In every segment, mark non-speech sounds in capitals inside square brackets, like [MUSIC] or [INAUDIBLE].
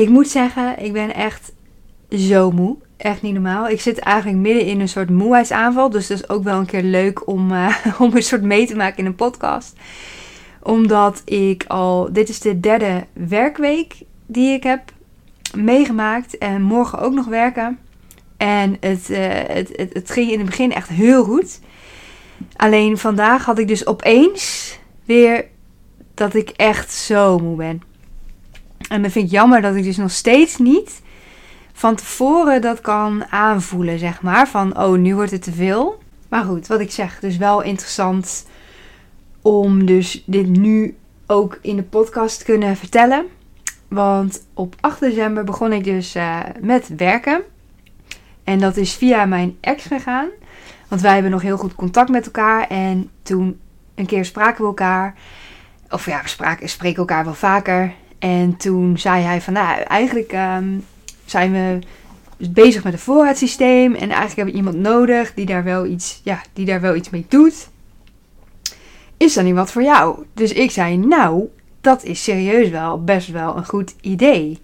Ik moet zeggen, ik ben echt zo moe. Echt niet normaal. Ik zit eigenlijk midden in een soort moeheidsaanval. Dus dat is ook wel een keer leuk om, uh, [LAUGHS] om een soort mee te maken in een podcast. Omdat ik al. Dit is de derde werkweek die ik heb meegemaakt. En morgen ook nog werken. En het, uh, het, het, het ging in het begin echt heel goed. Alleen vandaag had ik dus opeens weer dat ik echt zo moe ben. En dan vind ik jammer dat ik dus nog steeds niet van tevoren dat kan aanvoelen, zeg maar. Van, oh, nu wordt het te veel. Maar goed, wat ik zeg, dus wel interessant om dus dit nu ook in de podcast te kunnen vertellen. Want op 8 december begon ik dus uh, met werken. En dat is via mijn ex gegaan. Want wij hebben nog heel goed contact met elkaar. En toen een keer spraken we elkaar. Of ja, we spreken elkaar wel vaker. En toen zei hij van, nou, eigenlijk um, zijn we bezig met een voorraadsysteem. En eigenlijk hebben we iemand nodig die daar wel iets, ja, die daar wel iets mee doet. Is dat niet wat voor jou? Dus ik zei, nou, dat is serieus wel best wel een goed idee.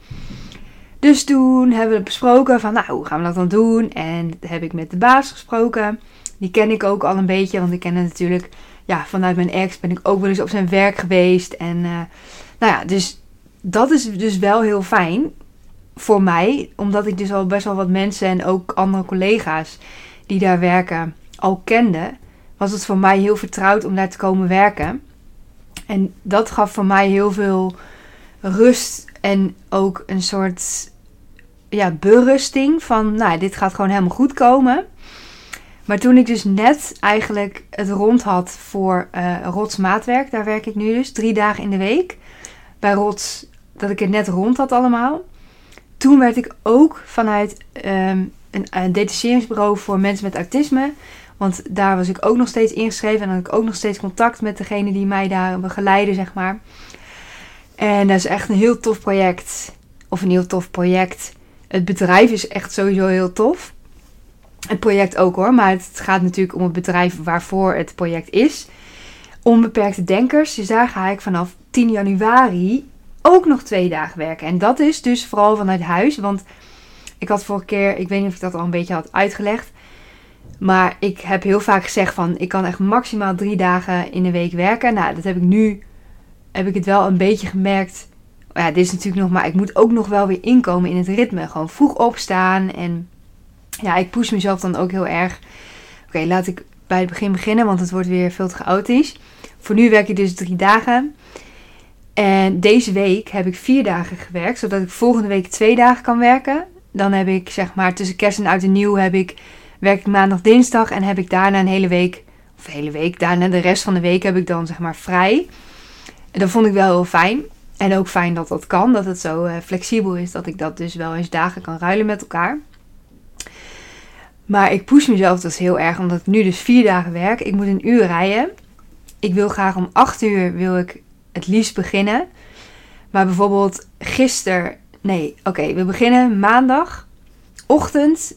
Dus toen hebben we besproken van, nou, hoe gaan we dat dan doen? En heb ik met de baas gesproken. Die ken ik ook al een beetje, want ik ken het natuurlijk, ja, vanuit mijn ex ben ik ook wel eens op zijn werk geweest. En uh, nou ja, dus dat is dus wel heel fijn voor mij, omdat ik dus al best wel wat mensen en ook andere collega's die daar werken al kende, was het voor mij heel vertrouwd om daar te komen werken. En dat gaf voor mij heel veel rust en ook een soort ja, berusting van, nou, dit gaat gewoon helemaal goed komen. Maar toen ik dus net eigenlijk het rond had voor uh, Rots Maatwerk, daar werk ik nu dus drie dagen in de week. Bij Rots dat ik het net rond had allemaal. Toen werd ik ook vanuit um, een, een detacheringsbureau voor mensen met autisme. Want daar was ik ook nog steeds ingeschreven. En had ik ook nog steeds contact met degene die mij daar begeleiden, zeg maar. En dat is echt een heel tof project. Of een heel tof project. Het bedrijf is echt sowieso heel tof. Het project ook hoor. Maar het gaat natuurlijk om het bedrijf waarvoor het project is. Onbeperkte Denkers. Dus daar ga ik vanaf 10 januari ook nog twee dagen werken. En dat is dus vooral vanuit huis. Want ik had vorige keer, ik weet niet of ik dat al een beetje had uitgelegd. Maar ik heb heel vaak gezegd van ik kan echt maximaal drie dagen in de week werken. Nou, dat heb ik nu, heb ik het wel een beetje gemerkt. Ja, dit is natuurlijk nog, maar ik moet ook nog wel weer inkomen in het ritme. Gewoon vroeg opstaan. En ja, ik push mezelf dan ook heel erg. Oké, laat ik bij het begin beginnen, want het wordt weer veel te chaotisch. Voor nu werk ik dus drie dagen. En deze week heb ik vier dagen gewerkt, zodat ik volgende week twee dagen kan werken. Dan heb ik zeg maar tussen kerst en oud en nieuw heb ik, werk ik maandag, dinsdag en heb ik daarna een hele week, of hele week, daarna de rest van de week heb ik dan zeg maar vrij. En dat vond ik wel heel fijn. En ook fijn dat dat kan, dat het zo uh, flexibel is, dat ik dat dus wel eens dagen kan ruilen met elkaar. Maar ik push mezelf dus heel erg, omdat ik nu dus vier dagen werk. Ik moet een uur rijden. Ik wil graag om acht uur wil ik het liefst beginnen. Maar bijvoorbeeld gisteren. Nee, oké, we beginnen maandag. Ochtend.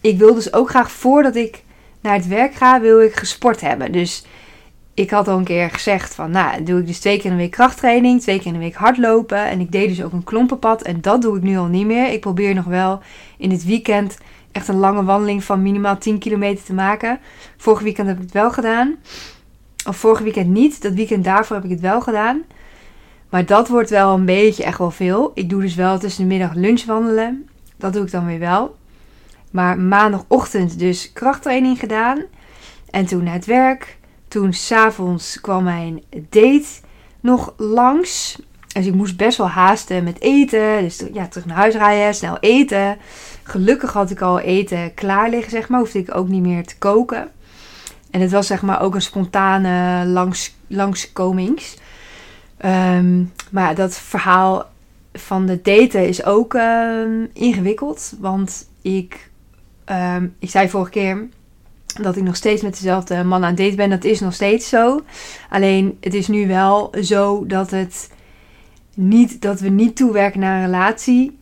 Ik wil dus ook graag voordat ik naar het werk ga, wil ik gesport hebben. Dus ik had al een keer gezegd van, nou, doe ik dus twee keer de week krachttraining, twee keer de week hardlopen. En ik deed dus ook een klompenpad en dat doe ik nu al niet meer. Ik probeer nog wel in het weekend echt een lange wandeling van minimaal 10 kilometer te maken. Vorige weekend heb ik het wel gedaan. Of vorige weekend niet. Dat weekend daarvoor heb ik het wel gedaan. Maar dat wordt wel een beetje echt wel veel. Ik doe dus wel tussen de middag lunch wandelen. Dat doe ik dan weer wel. Maar maandagochtend dus krachttraining gedaan. En toen naar het werk. Toen s'avonds kwam mijn date nog langs. Dus ik moest best wel haasten met eten. Dus ja, terug naar huis rijden, snel eten. Gelukkig had ik al eten klaar liggen, zeg maar. Hoefde ik ook niet meer te koken. En het was zeg maar ook een spontane langs, langskomings. Um, maar dat verhaal van de daten is ook ehm, ingewikkeld. Want ik, ehm, ik zei vorige keer dat ik nog steeds met dezelfde man aan het daten ben. Dat is nog steeds zo. Alleen het is nu wel zo dat het niet dat we niet toewerken naar een relatie.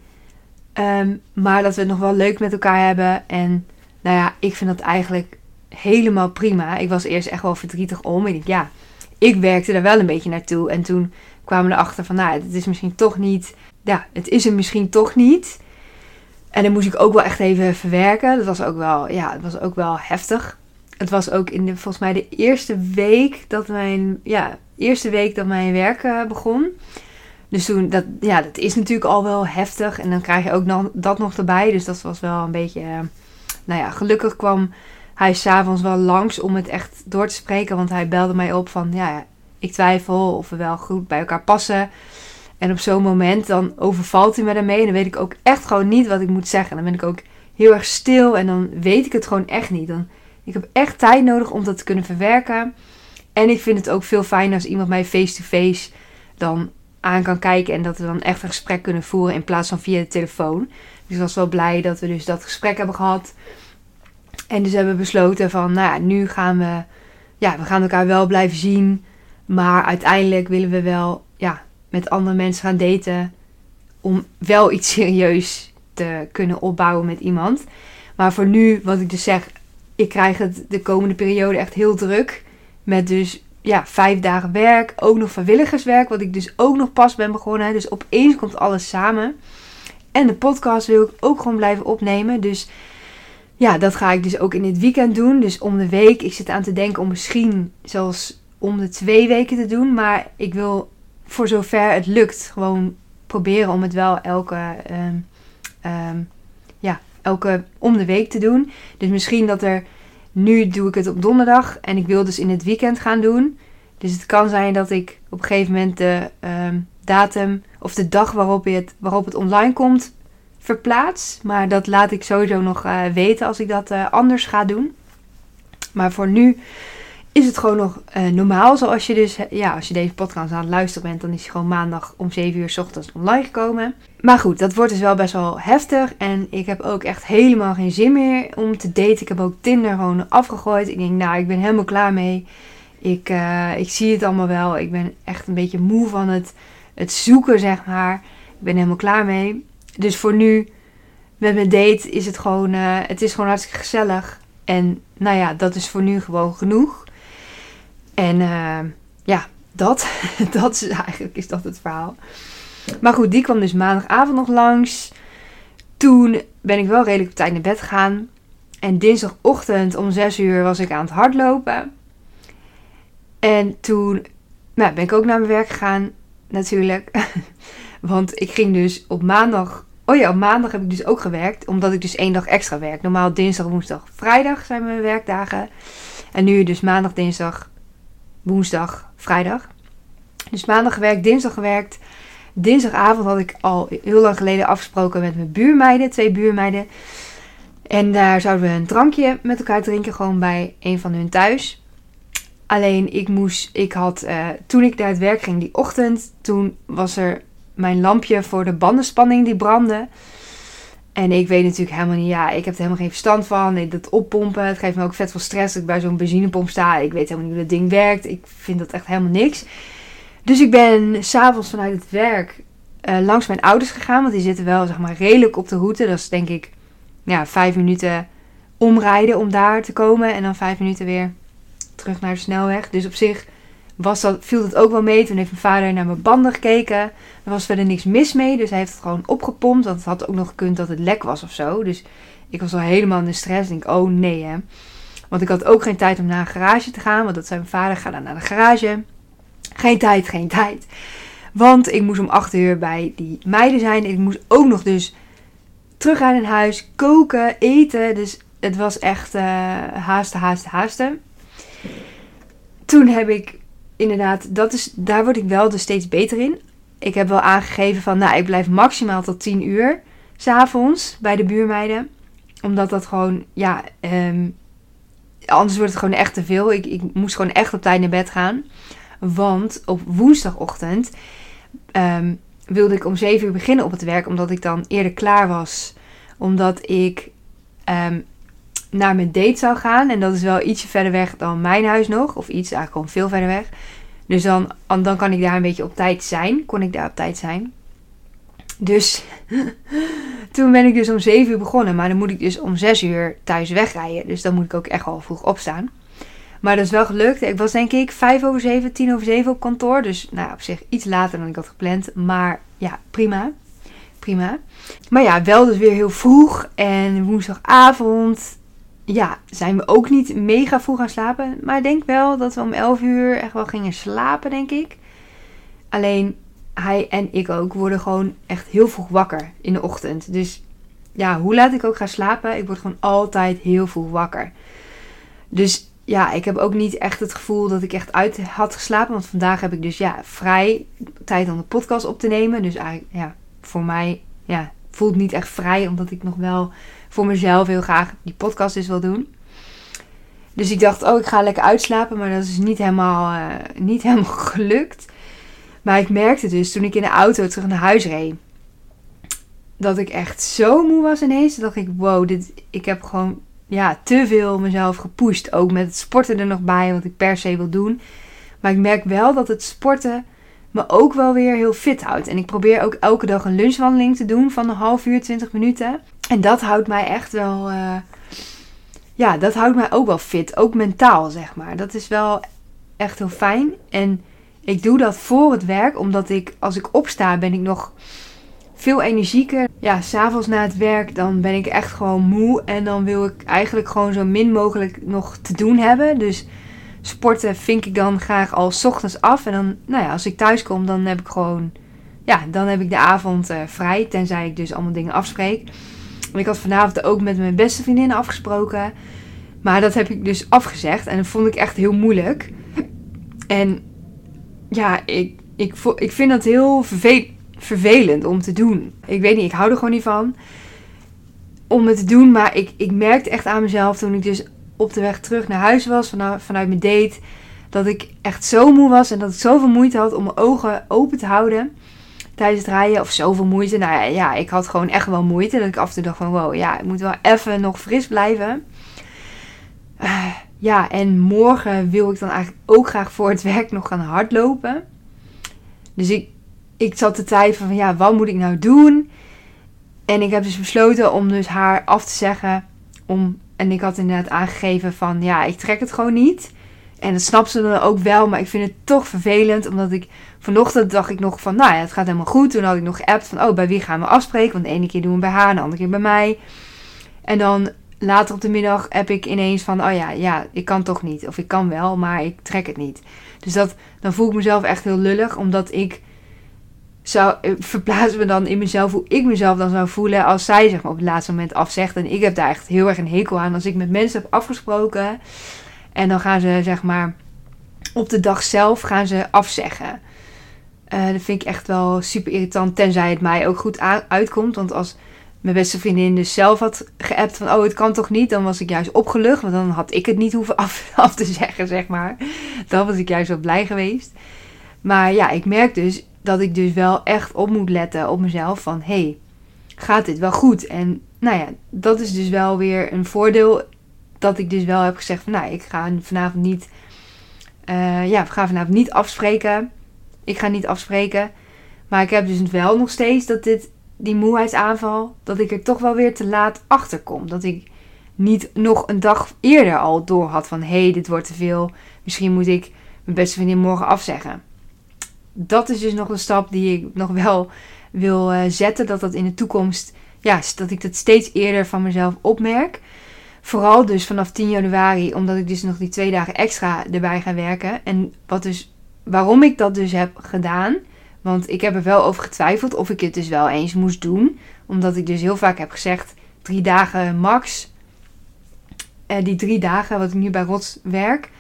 Maar dat we het nog wel leuk met elkaar hebben. En nou ja, ik vind dat eigenlijk helemaal prima. Ik was eerst echt wel verdrietig om. Ik denk, ja, ik werkte er wel een beetje naartoe. En toen kwamen we erachter van, nou, het is misschien toch niet. Ja, het is er misschien toch niet. En dan moest ik ook wel echt even verwerken. Dat was ook wel, ja, het was ook wel heftig. Het was ook in de, volgens mij de eerste week dat mijn, ja, eerste week dat mijn werk uh, begon. Dus toen, dat, ja, dat is natuurlijk al wel heftig. En dan krijg je ook nog, dat nog erbij. Dus dat was wel een beetje, uh, nou ja, gelukkig kwam hij s'avonds wel langs om het echt door te spreken. Want hij belde mij op van, ja, ik twijfel of we wel goed bij elkaar passen. En op zo'n moment dan overvalt hij me daarmee. En dan weet ik ook echt gewoon niet wat ik moet zeggen. Dan ben ik ook heel erg stil en dan weet ik het gewoon echt niet. Dan, ik heb echt tijd nodig om dat te kunnen verwerken. En ik vind het ook veel fijner als iemand mij face-to-face dan aan kan kijken. En dat we dan echt een gesprek kunnen voeren in plaats van via de telefoon. Dus ik was wel blij dat we dus dat gesprek hebben gehad. En dus hebben we besloten van, nou ja, nu gaan we, ja, we gaan elkaar wel blijven zien. Maar uiteindelijk willen we wel, ja, met andere mensen gaan daten. Om wel iets [LAUGHS] serieus te kunnen opbouwen met iemand. Maar voor nu, wat ik dus zeg, ik krijg het de komende periode echt heel druk. Met dus ja, vijf dagen werk, ook nog vrijwilligerswerk, wat ik dus ook nog pas ben begonnen. Dus opeens komt alles samen. En de podcast wil ik ook gewoon blijven opnemen. Dus ja, dat ga ik dus ook in dit weekend doen. Dus om de week. Ik zit aan te denken om misschien zelfs om de twee weken te doen. Maar ik wil voor zover het lukt gewoon proberen om het wel elke, ehm, ehm, ja, elke om de week te doen. Dus misschien dat er nu doe ik het op donderdag en ik wil dus in het weekend gaan doen. Dus het kan zijn dat ik op een gegeven moment de ehm, datum of de dag waarop het, waarop het online komt verplaats. Maar dat laat ik sowieso nog uh, weten als ik dat uh, anders ga doen. Maar voor nu is het gewoon nog uh, normaal. Zoals je dus, ja, als je deze podcast aan het luisteren bent, dan is hij gewoon maandag om 7 uur s ochtends online gekomen. Maar goed, dat wordt dus wel best wel heftig. En ik heb ook echt helemaal geen zin meer om te daten. Ik heb ook Tinder gewoon afgegooid. Ik denk, nou, ik ben helemaal klaar mee. Ik, ik zie het allemaal wel. Ik ben echt een beetje moe van het, het zoeken, zeg maar. Ik ben helemaal klaar mee. Dus voor nu, met mijn date, is het gewoon, uh, het is gewoon hartstikke gezellig. En nou ja, dat is voor nu gewoon genoeg. En uh, ja, dat, [LAUGHS] dat is eigenlijk is dat het verhaal. Maar goed, die kwam dus maandagavond nog langs. Toen ben ik wel redelijk op tijd naar bed gegaan. En dinsdagochtend om 6 uur was ik aan het hardlopen. En toen nou, ben ik ook naar mijn werk gegaan, natuurlijk. [LAUGHS] Want ik ging dus op maandag. Oh ja, op maandag heb ik dus ook gewerkt. Omdat ik dus één dag extra werk. Normaal dinsdag, woensdag, vrijdag zijn mijn werkdagen. En nu dus maandag, dinsdag, woensdag, vrijdag. Dus maandag gewerkt, dinsdag gewerkt. Dinsdagavond had ik al heel lang geleden afgesproken met mijn buurmeiden, twee buurmeiden. En daar zouden we een drankje met elkaar drinken, gewoon bij een van hun thuis. Alleen ik moest, ik had, uh, toen ik naar het werk ging die ochtend, toen was er mijn lampje voor de bandenspanning die brandde. En ik weet natuurlijk helemaal niet, ja, ik heb er helemaal geen verstand van. Dat oppompen, het geeft me ook vet veel stress dat ik bij zo'n benzinepomp sta. Ik weet helemaal niet hoe dat ding werkt. Ik vind dat echt helemaal niks. Dus ik ben s'avonds vanuit het werk uh, langs mijn ouders gegaan. Want die zitten wel, zeg maar, redelijk op de route. Dat is denk ik, ja, vijf minuten omrijden om daar te komen. En dan vijf minuten weer terug naar de snelweg. Dus op zich was dat, viel dat ook wel mee. Toen heeft mijn vader naar mijn banden gekeken. Was verder niks mis mee. Dus hij heeft het gewoon opgepompt. Want het had ook nog gekund dat het lek was of zo. Dus ik was al helemaal in de stress. Denk, oh nee hè. Want ik had ook geen tijd om naar een garage te gaan. Want dat zei mijn vader, ga dan naar de garage. Geen tijd, geen tijd. Want ik moest om 8 uur bij die meiden zijn. Ik moest ook nog dus terugrijden naar huis, koken, eten. Dus het was echt uh, haasten, haasten, haasten. Toen heb ik inderdaad, dat is, daar word ik wel dus steeds beter in. Ik heb wel aangegeven van, nou, ik blijf maximaal tot 10 uur s'avonds bij de buurmeiden. Omdat dat gewoon, ja, um, anders wordt het gewoon echt te veel. Ik, ik moest gewoon echt op tijd naar bed gaan. Want op woensdagochtend um, wilde ik om 7 uur beginnen op het werk, omdat ik dan eerder klaar was. Omdat ik ehm, naar mijn date zou gaan. En dat is wel ietsje verder weg dan mijn huis nog. Of iets, eigenlijk gewoon veel verder weg. Dus dan, dan kan ik daar een beetje op tijd zijn. Kon ik daar op tijd zijn. Dus [LAUGHS] toen ben ik dus om 7 uur begonnen. Maar dan moet ik dus om 6 uur thuis wegrijden. Dus dan moet ik ook echt al vroeg opstaan. Maar dat is wel gelukt. Ik was denk ik 5 over 7, 10 over 7 op kantoor. Dus nou, op zich iets later dan ik had gepland. Maar ja, prima. Prima. Maar ja, wel dus weer heel vroeg. En woensdagavond ja, zijn we ook niet mega vroeg gaan slapen. Maar ik denk wel dat we om 11 uur echt wel gingen slapen, denk ik. Alleen hij en ik ook worden gewoon echt heel vroeg wakker in de ochtend. Dus ja, hoe laat ik ook ga slapen, ik word gewoon altijd heel vroeg wakker. Dus ja, ik heb ook niet echt het gevoel dat ik echt uit had geslapen. Want vandaag heb ik dus ja, vrij tijd om de podcast op te nemen. Dus eigenlijk, ja, voor mij ja, voelt niet echt vrij. Omdat ik nog wel voor mezelf heel graag die podcast dus wil doen. Dus ik dacht, oh, ik ga lekker uitslapen. Maar dat is niet helemaal, uh, niet [LAUGHS] helemaal gelukt. Maar ik merkte dus toen ik in de auto terug naar huis reed. Dat ik echt zo moe was ineens. Dat dacht ik, wow, dit, ik heb gewoon ja, te veel mezelf gepusht. Ook met het sporten er nog bij, wat ik per se wil doen. Maar ik merk wel dat het sporten me ook wel weer heel fit houdt. En ik probeer ook elke dag een lunchwandeling te doen van een half uur, 20 minuten. En dat houdt mij echt wel. Uh, ja, dat houdt mij ook wel fit. Ook mentaal, zeg maar. Dat is wel echt heel fijn. En ik doe dat voor het werk, omdat ik als ik opsta, ben ik nog veel energieker. Ja, s'avonds na het werk, dan ben ik echt gewoon moe. En dan wil ik eigenlijk gewoon zo min mogelijk nog te doen hebben. Dus sporten vink ik dan graag al s ochtends af. En dan, nou ja, als ik thuis kom, dan heb ik gewoon, ja, dan heb ik de avond uh, vrij. Tenzij ik dus allemaal dingen afspreek. Ik had vanavond ook met mijn beste vriendin afgesproken. Maar dat heb ik dus afgezegd. En dat vond ik echt heel moeilijk. En ja, ik, ik, ik vind dat heel vervelend om te doen. Ik weet niet, ik hou er gewoon niet van. Om het te doen. Maar ik, ik merkte echt aan mezelf toen ik dus op de weg terug naar huis was. Vanuit, vanuit mijn date. Dat ik echt zo moe was. En dat ik zoveel moeite had om mijn ogen open te houden tijdens het rijden. Of zoveel moeite. Nou ja, ik had gewoon echt wel moeite. Dat ik af en toe dacht van wow, ja, ik moet wel even nog fris blijven. Uh, ja, en morgen wil ik dan eigenlijk ook graag voor het werk nog gaan hardlopen. Dus ik, ik zat te twijfelen van ja, wat moet ik nou doen? En ik heb dus besloten om dus haar af te zeggen. Om, en ik had inderdaad aangegeven van ja, ik trek het gewoon niet. En dat snapt ze dan ook wel, maar ik vind het toch vervelend. Omdat ik vanochtend dacht ik nog van, nou ja, het gaat helemaal goed. Toen had ik nog geappt van, oh, bij wie gaan we afspreken? Want de ene keer doen we bij haar, de andere keer bij mij. En dan later op de middag heb ik ineens van, oh ja, ja, ik kan toch niet. Of ik kan wel, maar ik trek het niet. Dus dat, dan voel ik mezelf echt heel lullig, omdat ik zou, verplaats me dan in mezelf hoe ik mezelf dan zou voelen als zij zeg maar op het laatste moment afzegt. En ik heb daar echt heel erg een hekel aan als ik met mensen heb afgesproken en dan gaan ze zeg maar op de dag zelf gaan ze afzeggen. Uh, dat vind ik echt wel super irritant, tenzij het mij ook goed uitkomt. Want als mijn beste vriendin dus zelf had geappt van... oh, het kan toch niet? Dan was ik juist opgelucht. Want dan had ik het niet hoeven [LAUGHS] af, af te zeggen, zeg maar. Dan was ik juist wel blij geweest. Maar ja, ik merk dus dat ik dus wel echt op moet letten op mezelf. Van, hey, gaat dit wel goed? En nou ja, dat is dus wel weer een voordeel. Dat ik dus wel heb gezegd van... nou, ik ga vanavond niet... Uh, ja, we gaan vanavond niet afspreken. Ik ga niet afspreken. Maar ik heb dus wel nog steeds dat dit die moeheidsaanval, dat ik er toch wel weer te laat achter kom. Dat ik niet nog een dag eerder al door had van hé, hey, dit wordt te veel. Misschien moet ik mijn beste vriendin morgen afzeggen. Dat is dus nog een stap die ik nog wel wil uh, zetten. Dat dat in de toekomst, ja, dat ik dat steeds eerder van mezelf opmerk. Vooral dus vanaf 10 januari, omdat ik dus nog die twee dagen extra erbij ga werken. En wat dus, waarom ik dat dus heb gedaan, want ik heb er wel over getwijfeld of ik het dus wel eens moest doen. Omdat ik dus heel vaak heb gezegd: drie dagen max. En die drie dagen wat ik nu bij Rots werk,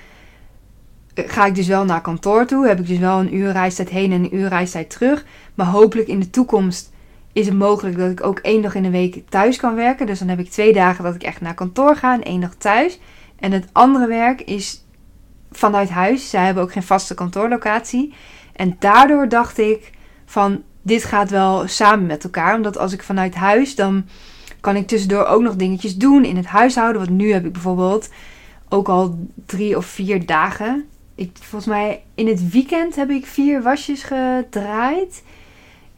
eh, ga ik dus wel naar kantoor toe. Heb ik dus wel een uur reistijd heen en een uur reistijd terug. Maar hopelijk in de toekomst is het mogelijk dat ik ook één dag in de week thuis kan werken. Dus dan heb ik twee dagen dat ik echt naar kantoor ga en één dag thuis. En het andere werk is vanuit huis. Zij hebben ook geen vaste kantoorlocatie. En daardoor dacht ik van dit gaat wel samen met elkaar. Omdat als ik vanuit huis, dan kan ik tussendoor ook nog dingetjes doen in het huishouden. Want nu heb ik bijvoorbeeld ook al drie of vier dagen. Ik, volgens mij in het weekend heb ik vier wasjes gedraaid.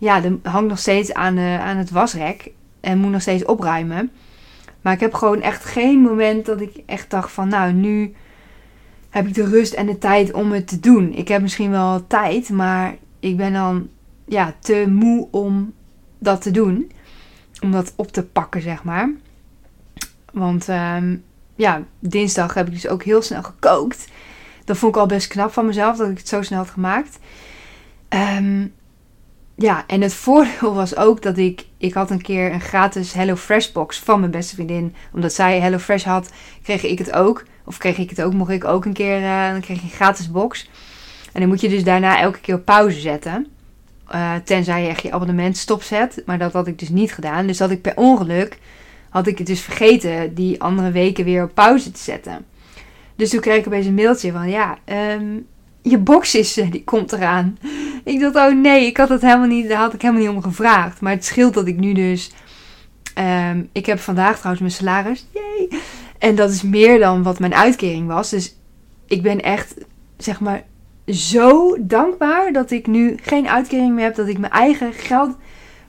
Ja, dat hangt nog steeds aan, de, aan het wasrek. En moet nog steeds opruimen. Maar ik heb gewoon echt geen moment dat ik echt dacht van nou nu heb ik de rust en de tijd om het te doen. Ik heb misschien wel tijd, maar ik ben dan ja, te moe om dat te doen. Om dat op te pakken, zeg maar. Want ehm, ja, dinsdag heb ik dus ook heel snel gekookt. Dat vond ik al best knap van mezelf dat ik het zo snel had gemaakt. Um, ja, en het [LAUGHS] voordeel was ook dat ik... Ik had een keer een gratis HelloFresh box van mijn beste vriendin. Omdat zij HelloFresh had, kreeg ik het ook. Of kreeg ik het ook, mocht ik ook een keer... Uh, dan kreeg je een gratis box. En dan moet je dus daarna elke keer op pauze zetten. Uh, tenzij je echt je abonnement stopzet. Maar dat had ik dus niet gedaan. Dus had ik per ongeluk... Had ik het dus vergeten die andere weken weer op pauze te zetten. Dus toen kreeg ik opeens een mailtje van... Ja, um, je box is, die komt eraan. Ik dacht, oh nee, ik had het helemaal niet, daar had ik helemaal niet om gevraagd. Maar het scheelt dat ik nu dus, um, ik heb vandaag trouwens mijn salaris, yay. En dat is meer dan wat mijn uitkering was. Dus ik ben echt, zeg maar, zo dankbaar dat ik nu geen uitkering meer heb. Dat ik mijn eigen geld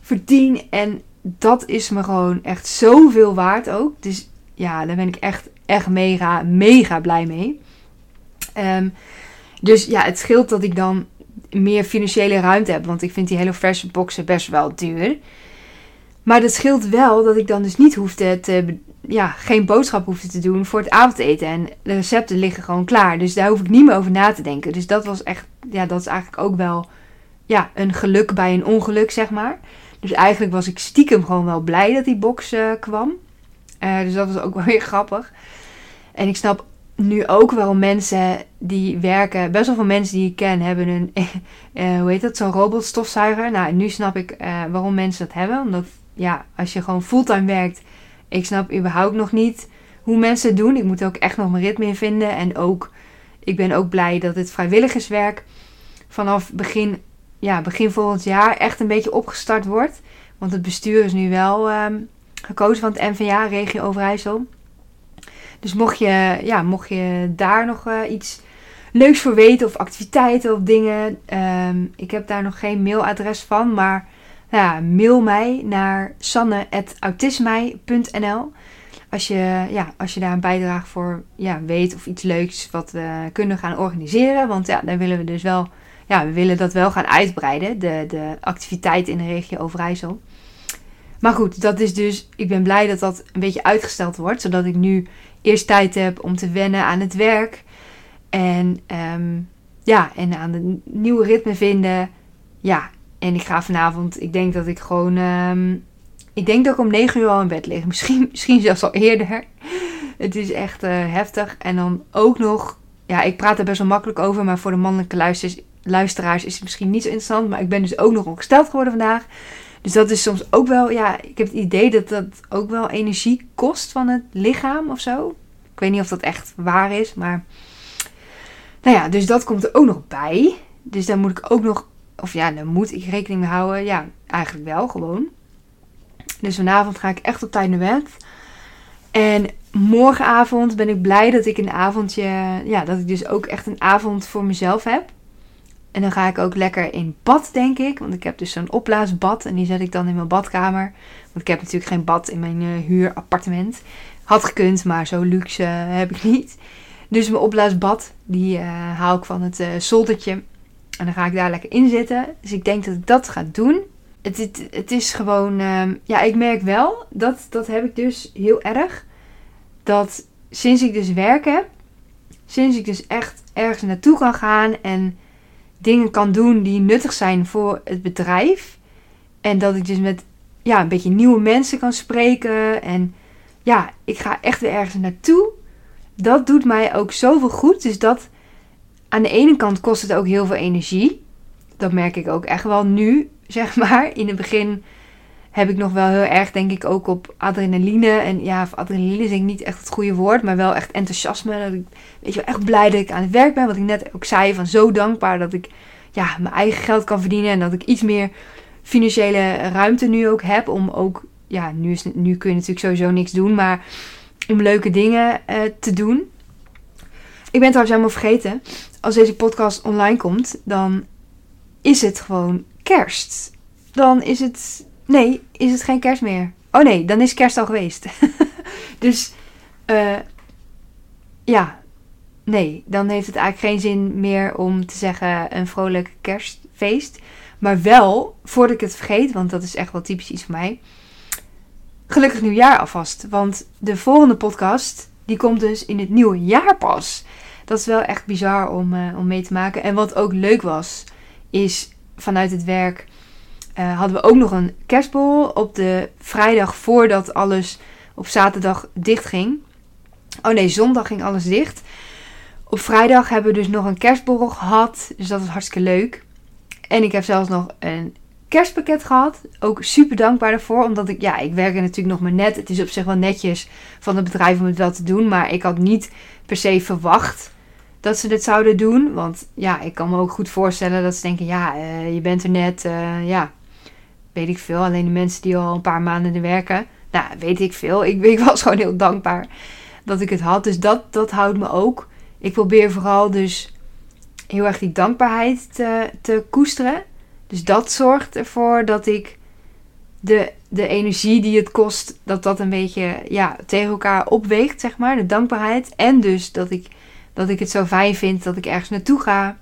verdien. En dat is me gewoon echt zoveel waard ook. Dus ja, daar ben ik echt, echt mega, mega blij mee. Um, dus ja, het scheelt dat ik dan meer financiële ruimte heb. Want ik vind die hele verse boxen best wel duur. Maar dat scheelt wel dat ik dan dus niet hoefde te, ja, geen boodschap hoefde te doen voor het avondeten. En de recepten liggen gewoon klaar. Dus daar hoef ik niet meer over na te denken. Dus dat was echt, ja, dat is eigenlijk ook wel ja, een geluk bij een ongeluk, zeg maar. Dus eigenlijk was ik stiekem gewoon wel blij dat die box uh, kwam. Uh, dus dat was ook wel weer [LAUGHS] grappig. En ik snap nu ook wel mensen die werken, best wel veel mensen die ik ken, hebben een, uh, [LAUGHS] hoe heet dat, zo'n robotstofzuiger. Nou, nu snap ik uh, waarom mensen dat hebben. Omdat, ja, als je gewoon fulltime werkt, ik snap überhaupt nog niet hoe mensen het doen. Ik moet ook echt nog mijn ritme in vinden. En ook, ik ben ook blij dat het vrijwilligerswerk vanaf begin, ja, begin volgend jaar echt een beetje opgestart wordt. Want het bestuur is nu wel um, gekozen van het NVA, regio Overijssel. Dus mocht je, ja, mocht je daar nog uh, iets leuks voor weten of activiteiten of dingen. Um, ik heb daar nog geen mailadres van, maar nou ja, mail mij naar sanne.autismij.nl als je, ja, als je daar een bijdrage voor ja, weet of iets leuks wat we kunnen gaan organiseren. Want ja, daar willen we dus wel, ja, we willen dat wel gaan uitbreiden, de, de activiteit in de regio Overijssel. Maar goed, dat is dus, ik ben blij dat dat een beetje uitgesteld wordt, zodat ik nu eerst tijd heb om te wennen aan het werk. En um, ja, en aan de nieuwe ritme vinden. Ja, en ik ga vanavond, ik denk dat ik gewoon, um, ik denk dat ik om 9 uur al in bed lig. [LAUGHS] Misschien, misschien zelfs al eerder. Het is echt uh, heftig. En dan ook nog, ja, ik praat er best wel makkelijk over, maar voor de mannelijke luisteraars is het misschien niet zo interessant. Maar ik ben dus ook nog ongesteld geworden vandaag. Dus dat is soms ook wel, ja, ik heb het idee dat dat ook wel energie kost van het lichaam of zo. Ik weet niet of dat echt waar is, maar. Nou ja, dus dat komt er ook nog bij. Dus daar moet ik ook nog, of ja, daar moet ik rekening mee houden. Ja, eigenlijk wel gewoon. Dus vanavond ga ik echt op tijd naar bed. En morgenavond ben ik blij dat ik een avondje, ja, dat ik dus ook echt een avond voor mezelf heb. En dan ga ik ook lekker in bad, denk ik. Want ik heb dus zo'n opblaasbad. En die zet ik dan in mijn badkamer. Want ik heb natuurlijk geen bad in mijn uh, huurappartement. Had gekund, maar zo luxe uh, heb ik niet. Dus mijn opblaasbad, die uh, haal ik van het zoldertje. En dan ga ik daar lekker in zitten. Dus ik denk dat ik dat ga doen. Het, het, het is gewoon... ehm, ja, ik merk wel, dat, dat heb ik dus heel erg. Dat sinds ik dus werk heb... Sinds ik dus echt ergens naartoe kan gaan en dingen kan doen die nuttig zijn voor het bedrijf. En dat ik dus met ja, een beetje nieuwe mensen kan spreken. En ja, ik ga echt weer ergens naartoe. Dat doet mij ook zoveel goed. Dus dat aan de ene kant kost het ook heel veel energie. Dat merk ik ook echt wel nu, [LAUGHS] zeg maar. In het begin heb ik nog wel heel erg, denk ik, ook op adrenaline. En ja, adrenaline is denk ik niet echt het goede woord, maar wel echt enthousiasme. Dat ik, weet je wel, echt blij dat ik aan het werk ben. Wat ik net ook zei, van zo dankbaar dat ik ja, mijn eigen geld kan verdienen. En dat ik iets meer financiële ruimte nu ook heb om ook, ja, nu, is, nu kun je natuurlijk sowieso niks doen, maar om leuke dingen uh, te doen. Ik ben trouwens helemaal vergeten, als deze podcast online komt, dan is het gewoon kerst. Dan is het, nee, is het geen kerst meer. Oh nee, dan is kerst al geweest. [LAUGHS] dus, uh, ja, nee, dan heeft het eigenlijk geen zin meer om te zeggen een vrolijk kerstfeest. Maar wel, voordat ik het vergeet, want dat is echt wel typisch iets voor mij. Gelukkig nieuwjaar alvast. Want de volgende podcast, die komt dus in het nieuwe jaar pas. Dat is wel echt bizar om, uh, om mee te maken. En wat ook leuk was, is vanuit het werk uh, hadden we ook nog een kerstbol op de vrijdag voordat alles op zaterdag dicht ging. Oh nee, zondag ging alles dicht. Op vrijdag hebben we dus nog een kerstborrel gehad. Dus dat was hartstikke leuk. En ik heb zelfs nog een kerstpakket gehad. Ook super dankbaar daarvoor. Omdat ik, ja, ik werk er natuurlijk nog maar net. Het is op zich wel netjes van het bedrijf om het wel te doen. Maar ik had niet per se verwacht dat ze dit zouden doen. Want ja, ik kan me ook goed voorstellen dat ze denken: ja, uh, je bent er net. Uh, ja, weet ik veel. Alleen de mensen die al een paar maanden er werken. Nou, weet ik veel. Ik, ik was [LAUGHS] gewoon heel dankbaar dat ik het had. Dus dat, dat houdt me ook. Ik probeer vooral dus heel erg die dankbaarheid te, te koesteren. Dus dat zorgt ervoor dat ik de, de energie die het kost, dat dat een beetje ja, tegen elkaar opweegt, zeg maar. De dankbaarheid. En dus dat ik, dat ik het zo fijn vind dat ik ergens naartoe ga.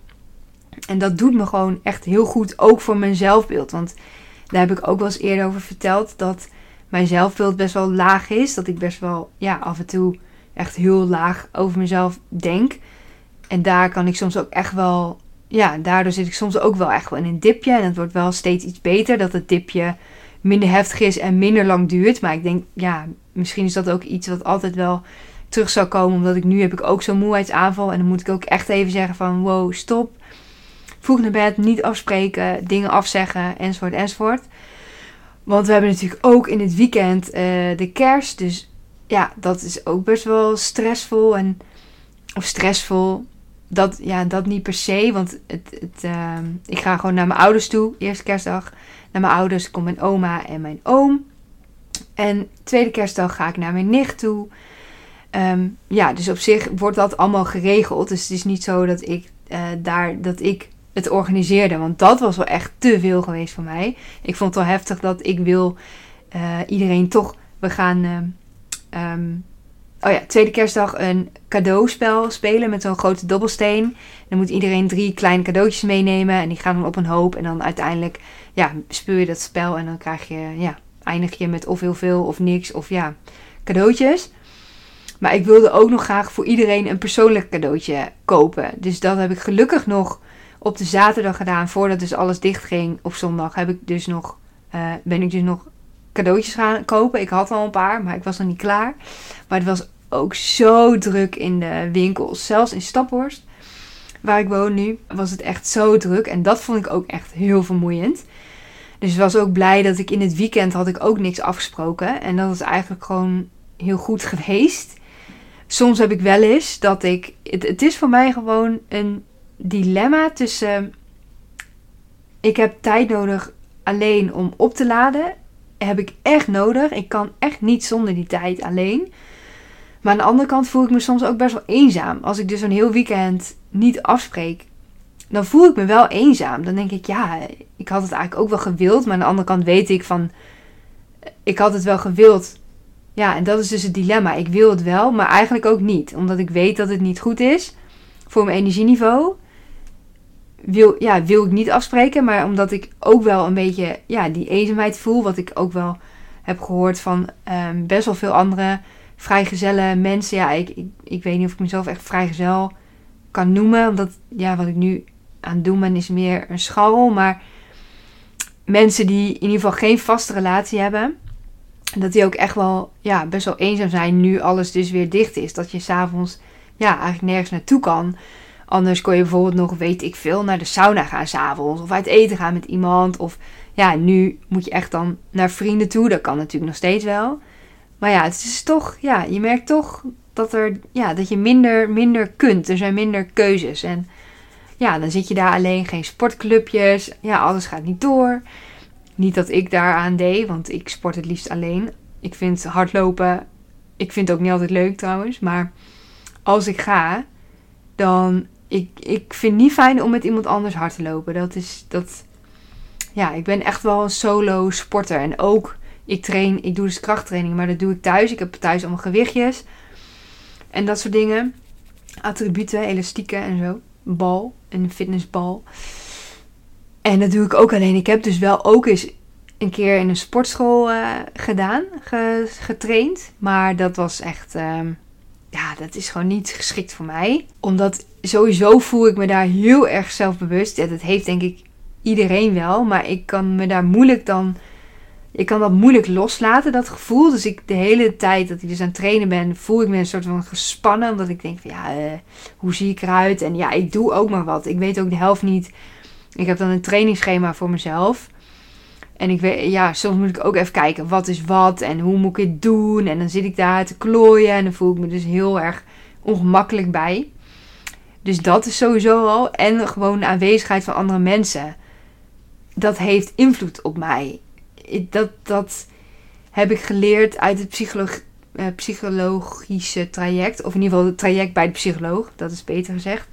En dat doet me gewoon echt heel goed, ook voor mijn zelfbeeld. Want daar heb ik ook wel eens eerder over verteld dat mijn zelfbeeld best wel laag is. Dat ik best wel ja, af en toe echt heel laag over mezelf denk. En daar kan ik soms ook echt wel. Ja, daardoor zit ik soms ook wel echt wel in een dipje. En het wordt wel steeds iets beter dat het dipje minder heftig is en minder lang duurt. Maar ik denk, ja, misschien is dat ook iets wat altijd wel terug zou komen. Omdat ik nu heb ik ook zo'n moeheidsaanval. En dan moet ik ook echt even zeggen van wow, stop. Vroeg naar bed, niet afspreken, dingen afzeggen, enzovoort, enzovoort. Want we hebben natuurlijk ook in het weekend uh, de kerst. Dus ja, dat is ook best wel stressvol. En, of stressvol. Dat, ja, dat niet per se. Want het, het, uh, ik ga gewoon naar mijn ouders toe. Eerste kerstdag. Naar mijn ouders komt mijn oma en mijn oom. En tweede kerstdag ga ik naar mijn nicht toe. Um, ja, dus op zich wordt dat allemaal geregeld. Dus het is niet zo dat ik uh, daar dat ik het organiseerde. Want dat was wel echt te veel geweest voor mij. Ik vond het wel heftig dat ik wil uh, iedereen toch. We gaan. Uh, um, oh ja, tweede kerstdag een cadeauspel spelen met zo'n grote dobbelsteen. Dan moet iedereen drie kleine cadeautjes meenemen. En die gaan dan op een hoop. En dan uiteindelijk ja, speel je dat spel. En dan krijg je, ja, eindig je met of heel veel of niks. Of ja, cadeautjes. Maar ik wilde ook nog graag voor iedereen een persoonlijk cadeautje kopen. Dus dat heb ik gelukkig nog op de zaterdag gedaan. Voordat dus alles dicht ging op zondag heb ik dus nog, uh, ben ik dus nog cadeautjes gaan kopen. Ik had al een paar, maar ik was nog niet klaar. Maar het was ook zo druk in de winkels. Zelfs in Staphorst, waar ik woon nu, was het echt zo druk. En dat vond ik ook echt heel vermoeiend. Dus was ook blij dat ik in het weekend had ik ook niks afgesproken. En dat is eigenlijk gewoon heel goed [LAUGHS] geweest. Soms heb ik wel eens dat ik. Het, het is voor mij gewoon een dilemma tussen. Ik heb tijd nodig alleen om op te laden. Heb ik echt nodig. Ik kan echt niet zonder die tijd alleen. Maar aan de andere kant voel ik me soms ook best wel eenzaam. Als ik dus een heel weekend niet afspreek, dan voel ik me wel eenzaam. Dan denk ik, ja, ik had het eigenlijk ook wel gewild. Maar aan de andere kant weet ik van, ik had het wel gewild. Ja, en dat is dus het dilemma. Ik wil het wel, maar eigenlijk ook niet. Omdat ik weet dat het niet goed is voor mijn energieniveau wil, ja, wil ik niet afspreken. Maar omdat ik ook wel een beetje ja, die eenzaamheid voel. Wat ik ook wel heb gehoord van um, best wel veel andere vrijgezelle mensen. Ja, ik, ik, weet niet of ik mezelf echt vrijgezel kan noemen. Omdat ja, wat ik nu aan het doen ben is meer een scharrel. Maar mensen die in ieder geval geen vaste relatie hebben. Dat die ook echt wel ja, best wel eenzaam zijn nu alles dus weer dicht is. Dat je s'avonds ja, eigenlijk nergens naartoe kan. Anders kon je bijvoorbeeld nog, weet ik veel, naar de sauna gaan s'avonds. Of uit eten gaan met iemand. Of ja, nu moet je echt dan naar vrienden toe. Dat kan natuurlijk nog steeds wel. Maar ja, het is toch, ja, je merkt toch dat, er, ja, dat je minder, minder kunt. Er zijn minder keuzes. En ja, dan zit je daar alleen, geen sportclubjes. Ja, alles gaat niet door. Niet dat ik daaraan deed, want ik sport het liefst alleen. Ik vind hardlopen, ik vind het ook niet altijd leuk trouwens. Maar als ik ga, dan. Ik, ik vind het niet fijn om met iemand anders hard te lopen. Dat is. Dat, ja, ik ben echt wel een solo sporter. En ook, ik train, ik doe dus krachttraining, maar dat doe ik thuis. Ik heb thuis allemaal gewichtjes. En dat soort dingen. Attributen, elastieken en zo. Bal, een fitnessbal. En dat doe ik ook alleen. Ik heb dus wel ook eens een keer in een sportschool uh, gedaan, getraind. Maar dat was echt, uh, ja, dat is gewoon niet geschikt voor mij. Omdat sowieso voel ik me daar heel erg zelfbewust. Ja, dat heeft denk ik iedereen wel. Maar ik kan me daar moeilijk dan, ik kan dat moeilijk loslaten, dat gevoel. Dus ik de hele tijd dat ik dus aan het trainen ben, voel ik me een soort van gespannen. Omdat ik denk van, ja, uh, hoe zie ik eruit? En ja, ik doe ook maar wat. Ik weet ook de helft niet ik heb dan een trainingsschema voor mezelf. En ik weet, ja, soms moet ik ook even kijken wat is wat en hoe moet ik het doen. En dan zit ik daar te klooien en dan voel ik me dus heel erg ongemakkelijk bij. Dus dat is sowieso al. En gewoon de aanwezigheid van andere mensen. Dat heeft invloed op mij. Dat, dat heb ik geleerd uit het psycholoog, eh, psychologische traject. Of in ieder geval het traject bij de psycholoog. Dat is beter gezegd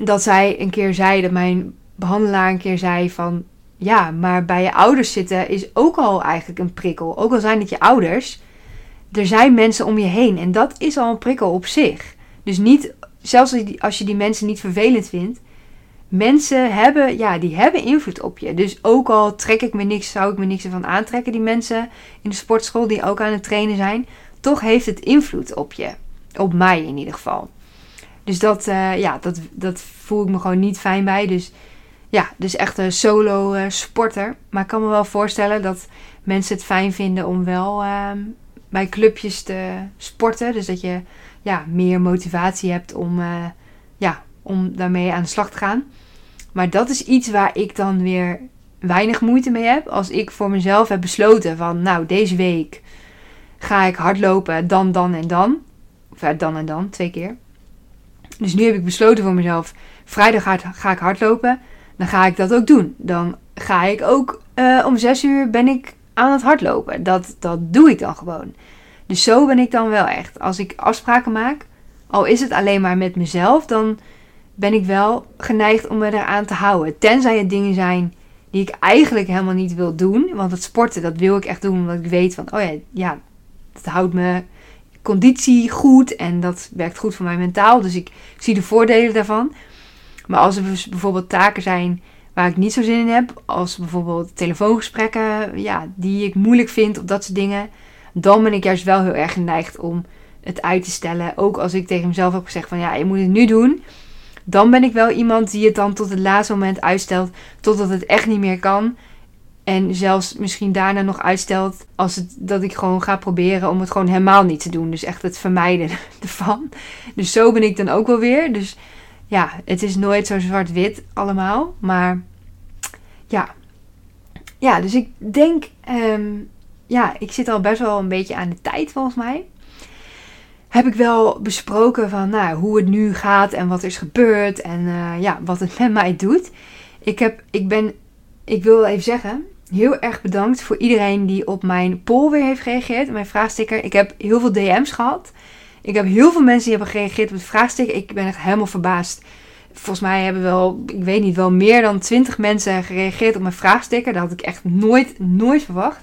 dat zij een keer zei, dat mijn behandelaar een keer zei van... Ja, maar bij je ouders zitten is ook al eigenlijk een prikkel. Ook al zijn het je ouders, er zijn mensen om je heen. En dat is al een prikkel op zich. Dus niet, zelfs als je die mensen niet vervelend vindt... Mensen hebben, ja, die hebben invloed op je. Dus ook al trek ik me niks, zou ik me niks ervan aantrekken, die mensen in de sportschool die ook aan het trainen zijn. Toch heeft het invloed op je. Op mij in ieder geval. Dus dat, uh, ja, dat, dat voel ik me gewoon niet fijn bij. Dus ja, dus echt een solo uh, sporter. Maar ik kan me wel voorstellen dat mensen het fijn vinden om wel uh, bij clubjes te sporten. Dus dat je ja, meer motivatie hebt om, uh, ja, om daarmee aan de slag te gaan. Maar dat is iets waar ik dan weer weinig moeite mee heb. Als ik voor mezelf heb besloten van nou deze week ga ik hardlopen dan, dan en dan. Of dan en dan, twee keer. Dus nu heb ik besloten voor mezelf: vrijdag ga, ik hardlopen. Dan ga ik dat ook doen. Dan ga ik ook uh, om zes uur ben ik aan het hardlopen. Dat, dat doe ik dan gewoon. Dus zo ben ik dan wel echt. Als ik afspraken maak, al is het alleen maar met mezelf, dan ben ik wel geneigd om me eraan te houden. Tenzij het dingen zijn die ik eigenlijk helemaal niet wil doen. Want het sporten, dat wil ik echt doen omdat ik weet van, oh ja, ja dat houdt me conditie goed en dat werkt goed voor mijn mentaal. Dus ik zie de voordelen daarvan. Maar als er bijvoorbeeld taken zijn waar ik niet zo zin in heb, als bijvoorbeeld telefoongesprekken, ja, die ik moeilijk vind of dat soort dingen, dan ben ik juist wel heel erg geneigd om het uit te stellen. Ook als ik tegen mezelf heb gezegd van ja, je moet het nu doen. Dan ben ik wel iemand die het dan tot het laatste moment uitstelt, totdat het echt niet meer kan. En zelfs misschien daarna nog uitstelt als het, dat ik gewoon ga proberen om het gewoon helemaal niet te doen. Dus echt het vermijden [LAUGHS] ervan. Dus zo ben ik dan ook wel weer. Dus ja, het is nooit zo zwart-wit allemaal. Maar ja. Ja, dus ik denk... Ehm, ja, ik zit al best wel een beetje aan de tijd volgens mij. Heb ik wel besproken van nou, hoe het nu gaat en wat er is gebeurd. En uh, ja, wat het met mij doet. Ik, heb, ik ben... Ik wil even zeggen, heel erg bedankt voor iedereen die op mijn poll weer heeft gereageerd. Mijn vraagsticker. Ik heb heel veel DM's gehad. Ik heb heel veel mensen die hebben gereageerd op het vraagsticker. Ik ben echt helemaal verbaasd. Volgens mij hebben wel, ik weet niet, wel meer dan 20 mensen gereageerd op mijn vraagsticker. Dat had ik echt nooit, nooit verwacht.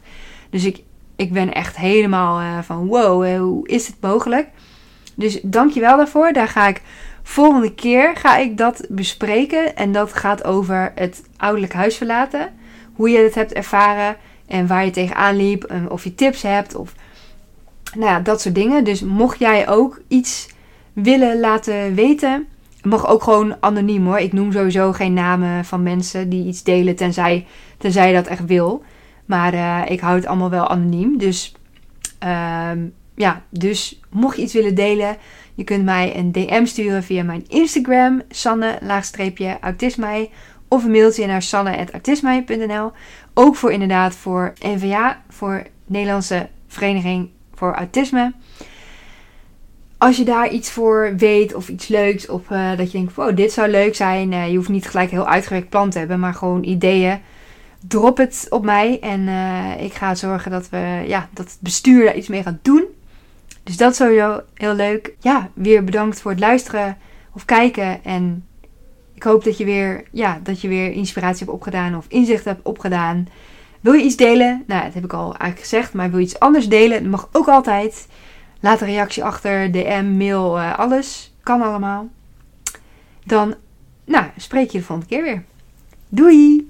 Dus ik, ik ben echt helemaal uh, van wow, uh, hoe is het mogelijk? Dus dankjewel daarvoor. Daar ga ik volgende keer ga ik dat bespreken. En dat gaat over het ouderlijk huis verlaten hoe je het hebt ervaren en waar je tegenaan liep. Of je tips hebt of nou ja, dat soort dingen. Dus mocht jij ook iets willen laten weten, mag ook gewoon anoniem hoor. Ik noem sowieso geen namen van mensen die iets delen, tenzij, tenzij je dat echt wil. Maar uh, ik hou het allemaal wel anoniem. Dus uh, ja, dus mocht je iets willen delen, je kunt mij een DM sturen via mijn Instagram, sanne-autisme of een mailtje naar sanne.artismai.nl. Ook voor inderdaad voor NVA, voor Nederlandse Vereniging voor Autisme. Als je daar iets voor weet of iets leuks of uh, dat je denkt, wow, dit zou leuk zijn. Uh, je hoeft niet gelijk heel uitgewerkt plan te hebben, maar gewoon ideeën. Drop het op mij. En eh, ik ga zorgen dat, we, ja, dat het bestuur daar iets mee gaat doen. Dus dat is sowieso heel leuk. Ja, weer bedankt voor het luisteren of kijken. En ik hoop dat je weer, ja, dat je weer inspiratie hebt opgedaan of inzicht hebt opgedaan. Wil je iets delen? Nou, dat heb ik al eigenlijk gezegd. Maar wil je iets anders delen? Dat mag ook altijd. Laat een reactie achter, DM, mail, uh, alles. Kan allemaal. Dan, nou, spreek je de volgende keer weer. Doei!